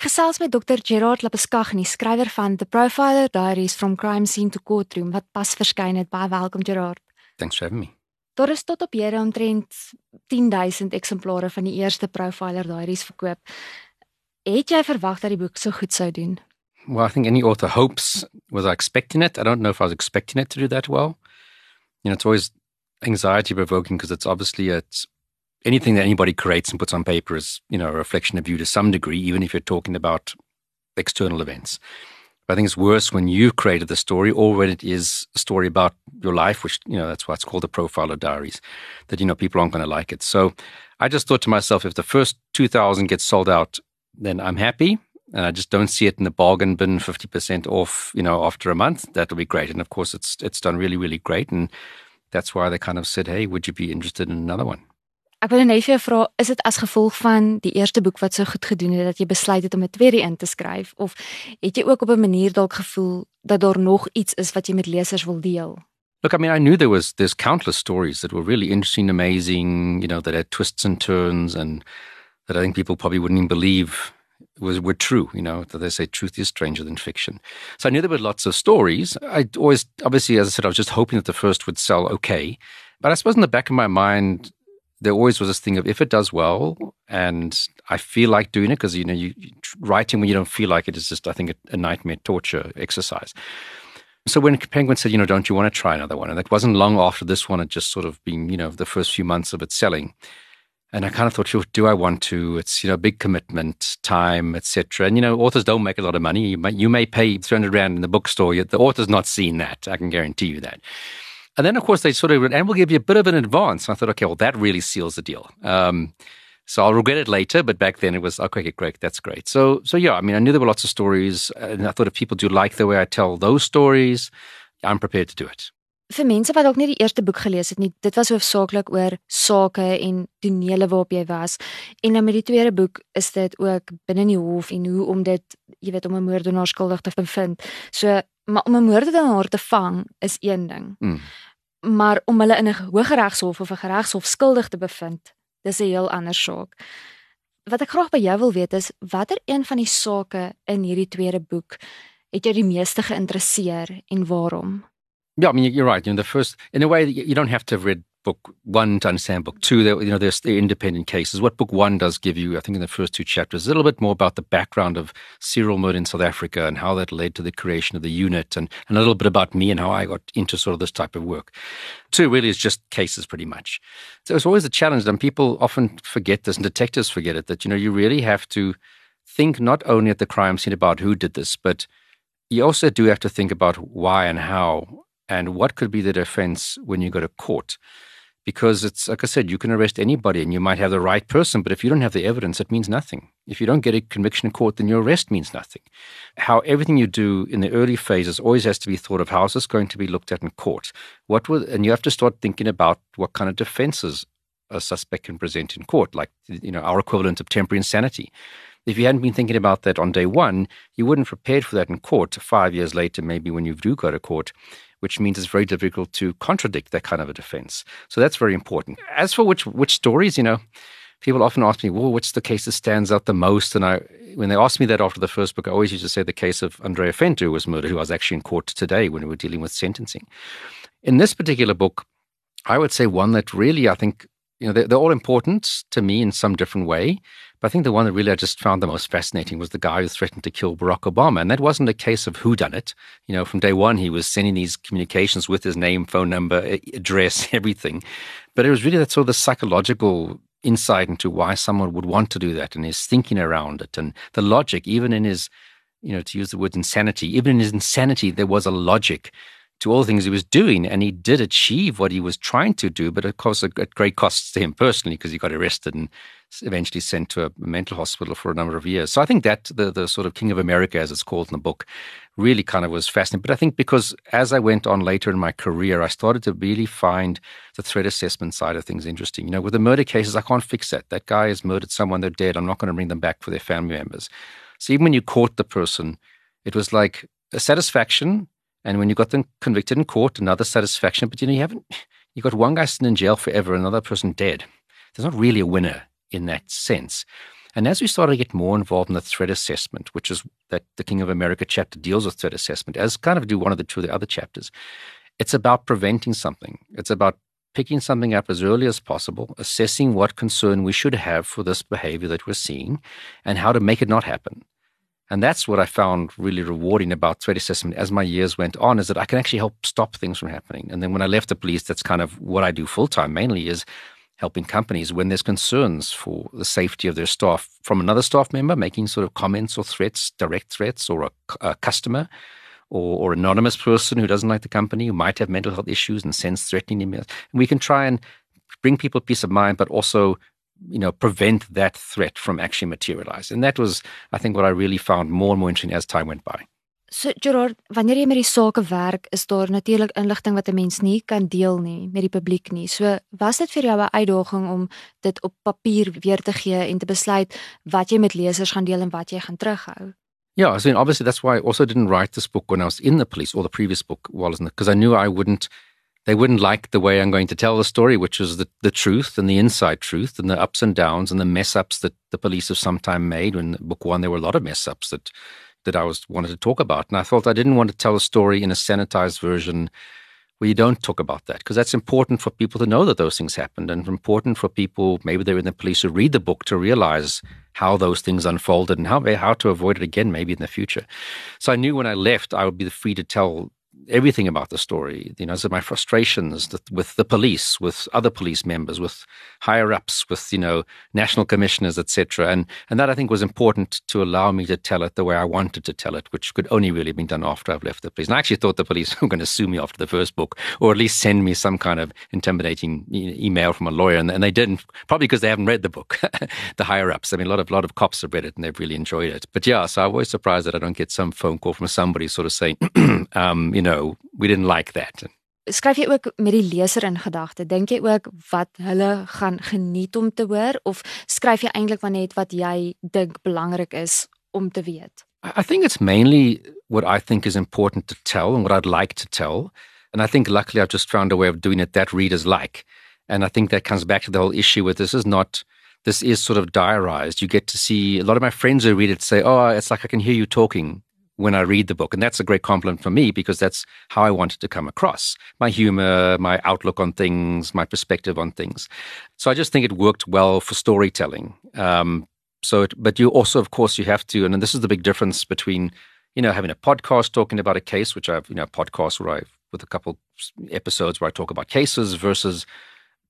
Ek gesels met Dr. Gerard Lapeskagh, die skrywer van The Profiler Diaries from Crime Scene to Courtroom wat pas verskyn het. Baie welkom Gerard. Thanks for having me. Daar is tot op hede omtrent 10000 eksemplare van die eerste Profiler Diaries verkoop. Het jy verwag dat die boek so goed sou doen? Well, I think any author hopes. Was I expecting it? I don't know if I was expecting it to do that well. You know, it's always anxiety provoking because it's obviously it's anything that anybody creates and puts on paper is, you know, a reflection of you to some degree, even if you're talking about external events. But I think it's worse when you've created the story or when it is a story about your life, which, you know, that's why it's called the Profiler Diaries, that, you know, people aren't going to like it. So I just thought to myself, if the first 2,000 gets sold out, then I'm happy. And I just don't see it in the bargain bin, 50% off, you know, after a month. That'll be great. And of course, it's, it's done really, really great. And that's why they kind of said, hey, would you be interested in another one? Ek wil net vir jou vra, is dit as gevolg van die eerste boek wat so goed gedoen het dat jy besluit het om 'n tweede in te skryf of het jy ook op 'n manier dalk gevoel dat daar nog iets is wat jy met lesers wil deel? Look, I mean, I knew there was there's countless stories that were really interesting, amazing, you know, that had twists and turns and that I think people probably wouldn't even believe was were true, you know, that they say truth is stranger than fiction. So I knew there were lots of stories. I always obviously as I said I was just hoping that the first would sell okay. But I suppose in the back of my mind there always was this thing of if it does well and I feel like doing it because you know you, writing when you don't feel like it is just I think a, a, nightmare torture exercise. So when Penguin said, you know, don't you want to try another one? And that wasn't long after this one had just sort of been, you know, the first few months of it selling. And I kind of thought, sure, do I want to? It's you know, big commitment, time, etc. And you know, authors don't make a lot of money. You may, you may pay three hundred rand in the bookstore. The author's not seen that. I can guarantee you that. And then, of course, they sort of, and we'll give you a bit of an advance. I thought, okay, well, that really seals the deal. Um, so I'll regret it later, but back then it was okay, great, that's great. So, so yeah, I mean, I knew there were lots of stories, and I thought if people do like the way I tell those stories, I'm prepared to do it. Vir mense wat dalk nie die eerste boek gelees het nie, dit was hoofsaaklik oor sake en tonele waarop jy was. En dan met die tweede boek is dit ook binne die hof en hoe om dit, jy weet, om 'n moordenaar skuldig te bevind. So, maar om 'n moordenaar te vang is een ding. Mm maar om hulle in 'n hooggeregshof of 'n geregshof skuldig te bevind, dis 'n heel ander saak. Wat ek graag by jou wil weet is watter een van die sake in hierdie tweede boek het jou die meeste geïnteresseer en waarom? Yeah, I mean you're right. You know, the first in a way you don't have to have read book one to understand book two. There, you know, there's the independent cases. What book one does give you, I think, in the first two chapters, a little bit more about the background of serial murder in South Africa and how that led to the creation of the unit, and, and a little bit about me and how I got into sort of this type of work. Two really is just cases, pretty much. So it's always a challenge, and people often forget this, and detectives forget it. That you know, you really have to think not only at the crime scene about who did this, but you also do have to think about why and how and what could be the defense when you go to court because it's like I said, you can arrest anybody and you might have the right person, but if you don't have the evidence, it means nothing. If you don't get a conviction in court, then your arrest means nothing. How everything you do in the early phases always has to be thought of how is this going to be looked at in court? What will and you have to start thinking about what kind of defenses a suspect can present in court, like you know, our equivalent of temporary insanity. If you hadn't been thinking about that on day one, you wouldn't have prepared for that in court five years later, maybe when you do go to court which means it's very difficult to contradict that kind of a defense. So that's very important. As for which which stories, you know, people often ask me, well, which the case that stands out the most? And I when they ask me that after the first book, I always used to say the case of Andrea Venter who was murdered, who I was actually in court today when we were dealing with sentencing. In this particular book, I would say one that really I think you know they're, they're all important to me in some different way but I think the one that really I just found the most fascinating was the guy who threatened to kill Barack Obama. And that wasn't a case of who done it. You know, from day one, he was sending these communications with his name, phone number, address, everything. But it was really that sort of the psychological insight into why someone would want to do that and his thinking around it and the logic, even in his, you know, to use the word insanity, even in his insanity, there was a logic to all the things he was doing, and he did achieve what he was trying to do, but of course at great costs to him personally because he got arrested and eventually sent to a mental hospital for a number of years. So I think that the the sort of King of America, as it's called in the book, really kind of was fascinating. But I think because as I went on later in my career, I started to really find the threat assessment side of things interesting. You know, with the murder cases, I can't fix that. That guy has murdered someone; they're dead. I'm not going to bring them back for their family members. So even when you caught the person, it was like a satisfaction. And when you got them convicted in court, another satisfaction. But you know, you haven't. You got one guy sitting in jail forever, another person dead. There's not really a winner in that sense. And as we started to get more involved in the threat assessment, which is that the King of America chapter deals with threat assessment, as kind of do one of the two of the other chapters, it's about preventing something. It's about picking something up as early as possible, assessing what concern we should have for this behavior that we're seeing, and how to make it not happen. And that's what I found really rewarding about threat assessment as my years went on is that I can actually help stop things from happening. And then when I left the police, that's kind of what I do full time mainly is helping companies when there's concerns for the safety of their staff from another staff member making sort of comments or threats, direct threats, or a, a customer or, or anonymous person who doesn't like the company, who might have mental health issues and sends threatening emails. And we can try and bring people peace of mind, but also you know prevent that threat from actually materializing. And that was, I think, what I really found more and more interesting as time went by. So Gerard, wanneer jy met die sake werk, is daar natuurlik inligting wat 'n mens nie kan deel nie met die publiek nie. So, was dit vir jou 'n uitdaging om dit op papier weer te gee en te besluit wat jy met lesers gaan deel en wat jy gaan terughou? Yeah, I mean, obviously that's why I also didn't write this book when I was in the police or the previous book, wasn't it? Because I knew I wouldn't they wouldn't like the way I'm going to tell the story, which is the, the truth and the inside truth and the ups and downs and the mess ups that the police have sometimes made. In book one, there were a lot of mess ups that that I was wanted to talk about, and I thought I didn't want to tell a story in a sanitized version where you don't talk about that because that's important for people to know that those things happened and important for people maybe they're in the police to read the book to realize how those things unfolded and how how to avoid it again maybe in the future so i knew when i left i would be free to tell everything about the story. You know, so my frustrations with the police, with other police members, with higher ups, with you know national commissioners, etc. And and that I think was important to allow me to tell it the way I wanted to tell it, which could only really been done after I've left the police. And I actually thought the police were going to sue me after the first book, or at least send me some kind of intimidating email from a lawyer, and, and they didn't, probably because they haven't read the book. the higher ups. I mean, a lot of lot of cops have read it and they've really enjoyed it. But yeah, so I'm always surprised that I don't get some phone call from somebody sort of saying, um, you know, we didn't like that. Skryf jy ook met die leser in gedagte? Dink jy ook wat hulle gaan geniet om te hoor of skryf jy eintlik maar net wat jy dink belangrik is om te weet? I think it's mainly what I think is important to tell and what I'd like to tell. And I think luckily I've just found a way of doing it that readers like. And I think that comes back to the whole issue with this is not this is sort of diarized. You get to see a lot of my friends who read it say, "Oh, it's like I can hear you talking." When I read the book. And that's a great compliment for me because that's how I wanted to come across my humor, my outlook on things, my perspective on things. So I just think it worked well for storytelling. Um, so, it, but you also, of course, you have to, and this is the big difference between, you know, having a podcast talking about a case, which I've, you know, a podcast where I, with a couple episodes where I talk about cases versus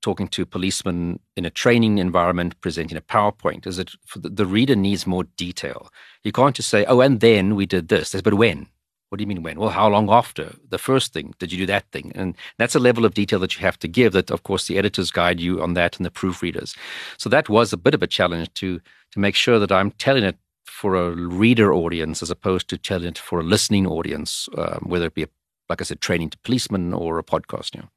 talking to policemen in a training environment, presenting a PowerPoint, is that the, reader needs more detail. You can't just say, oh, and then we did this. But when? What do you mean when? Well, how long after the first thing did you do that thing? And that's a level of detail that you have to give that, of course, the editors guide you on that and the proofreaders. So that was a bit of a challenge to, to make sure that I'm telling it for a reader audience as opposed to telling it for a listening audience, um, whether it be, a, like I said, training to policemen or a podcast. You know.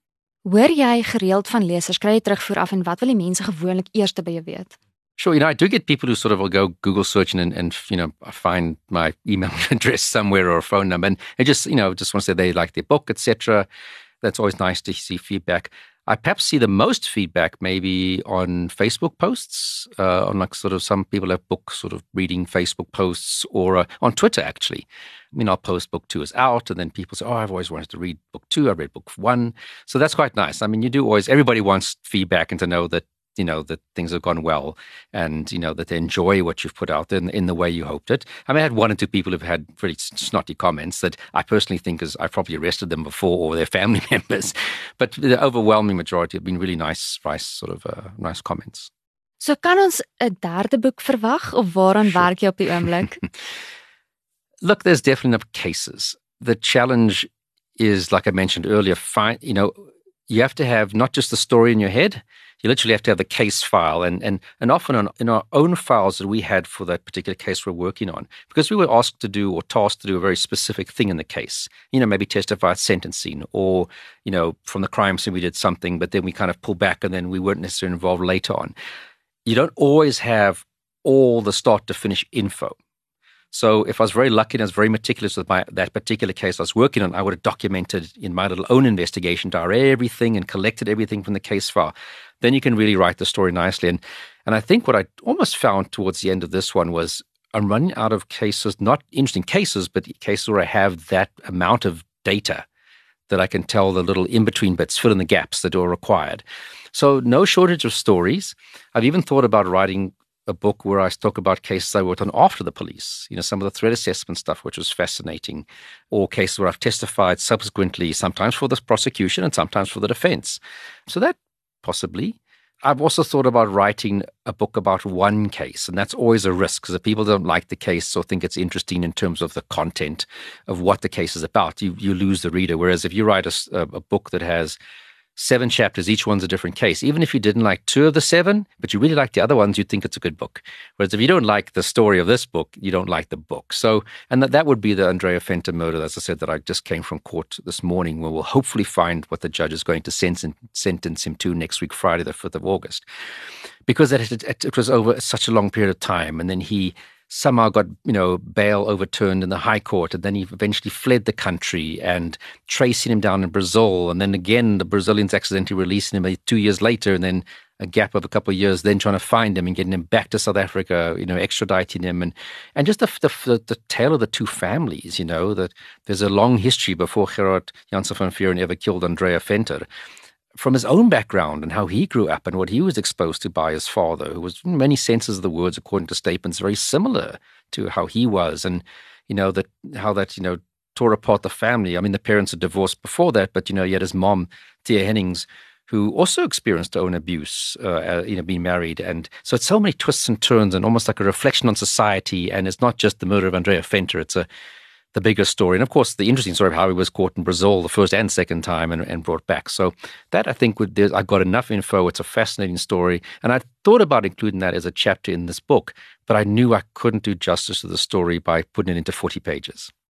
Hoor jy gereeld van lesers kry jy terugvoer af en wat wil die mense gewoonlik by jou weet? Sure, you know, I do get people who sort of will go Google searching and, and you know, find my email address somewhere or a phone number, and they just, you know, just want to say they like their book, etc. That's always nice to see feedback. I perhaps see the most feedback maybe on Facebook posts, uh, on like sort of some people have books sort of reading Facebook posts or uh, on Twitter actually. I mean, I'll post book two is out and then people say, oh, I've always wanted to read book two. I read book one. So that's quite nice. I mean, you do always, everybody wants feedback and to know that you know that things have gone well and you know that they enjoy what you've put out in, in the way you hoped it. I mean i had one or two people who've had pretty snotty comments that i personally think is i probably arrested them before or their family members but the overwhelming majority have been really nice nice sort of uh, nice comments. So kan ons 'n derde boek verwag of waaraan sure. werk jy op die oomblik? Look there's definitely enough cases. The challenge is like i mentioned earlier find you know you have to have not just the story in your head you literally have to have the case file and and and often on, in our own files that we had for that particular case we're working on because we were asked to do or tasked to do a very specific thing in the case. You know maybe testify at sentencing or you know from the crime scene we did something but then we kind of pull back and then we weren't necessarily involved later on. You don't always have all the start to finish info so if I was very lucky and I was very meticulous with my that particular case I was working on, I would have documented in my little own investigation diary everything and collected everything from the case file. Then you can really write the story nicely. And And I think what I almost found towards the end of this one was I'm running out of cases, not interesting cases, but cases where I have that amount of data that I can tell the little in between bits, fill in the gaps that are required. So, no shortage of stories. I've even thought about writing a book where I talk about cases I worked on after the police, you know, some of the threat assessment stuff, which was fascinating, or cases where I've testified subsequently, sometimes for the prosecution and sometimes for the defense. So, that possibly. I've also thought about writing a book about one case, and that's always a risk because if people don't like the case or think it's interesting in terms of the content of what the case is about, you, you lose the reader. Whereas if you write a, a book that has seven chapters, each one's a different case. Even if you didn't like two of the seven, but you really like the other ones, you'd think it's a good book. Whereas if you don't like the story of this book, you don't like the book. So, and that, that would be the Andrea Venter murder, as I said, that I just came from court this morning, where we'll hopefully find what the judge is going to sentence, sentence him to next week, Friday, the 5th of August. Because it, it, it was over such a long period of time. And then he somehow got you know bail overturned in the high court and then he eventually fled the country and tracing him down in brazil. And then again the brazilians accidentally releasing him uh, two years later and then a gap of a couple of years then trying to find him and getting him back to south africa you know extraditing him. And and just the the, the tale of the two families you know that there's a long history before gerard janse van vuuren ever killed andrea venter from his own background and how he grew up and what he was exposed to by his father, who was in many senses of the words, according to statements, very similar to how he was, and you know that how that you know tore apart the family. I mean, the parents had divorced before that, but you know, he had his mom, Tia Hennings, who also experienced her own abuse, uh, uh, you know, being married, and so it's so many twists and turns, and almost like a reflection on society. And it's not just the murder of Andrea Venter; it's a the bigger story. And of course, the interesting story of how he was caught in Brazil the first and second time and, and brought back. So that I think would, I got enough info. It's a fascinating story. And I thought about including that as a chapter in this book, but I knew I couldn't do justice to the story by putting it into 40 pages.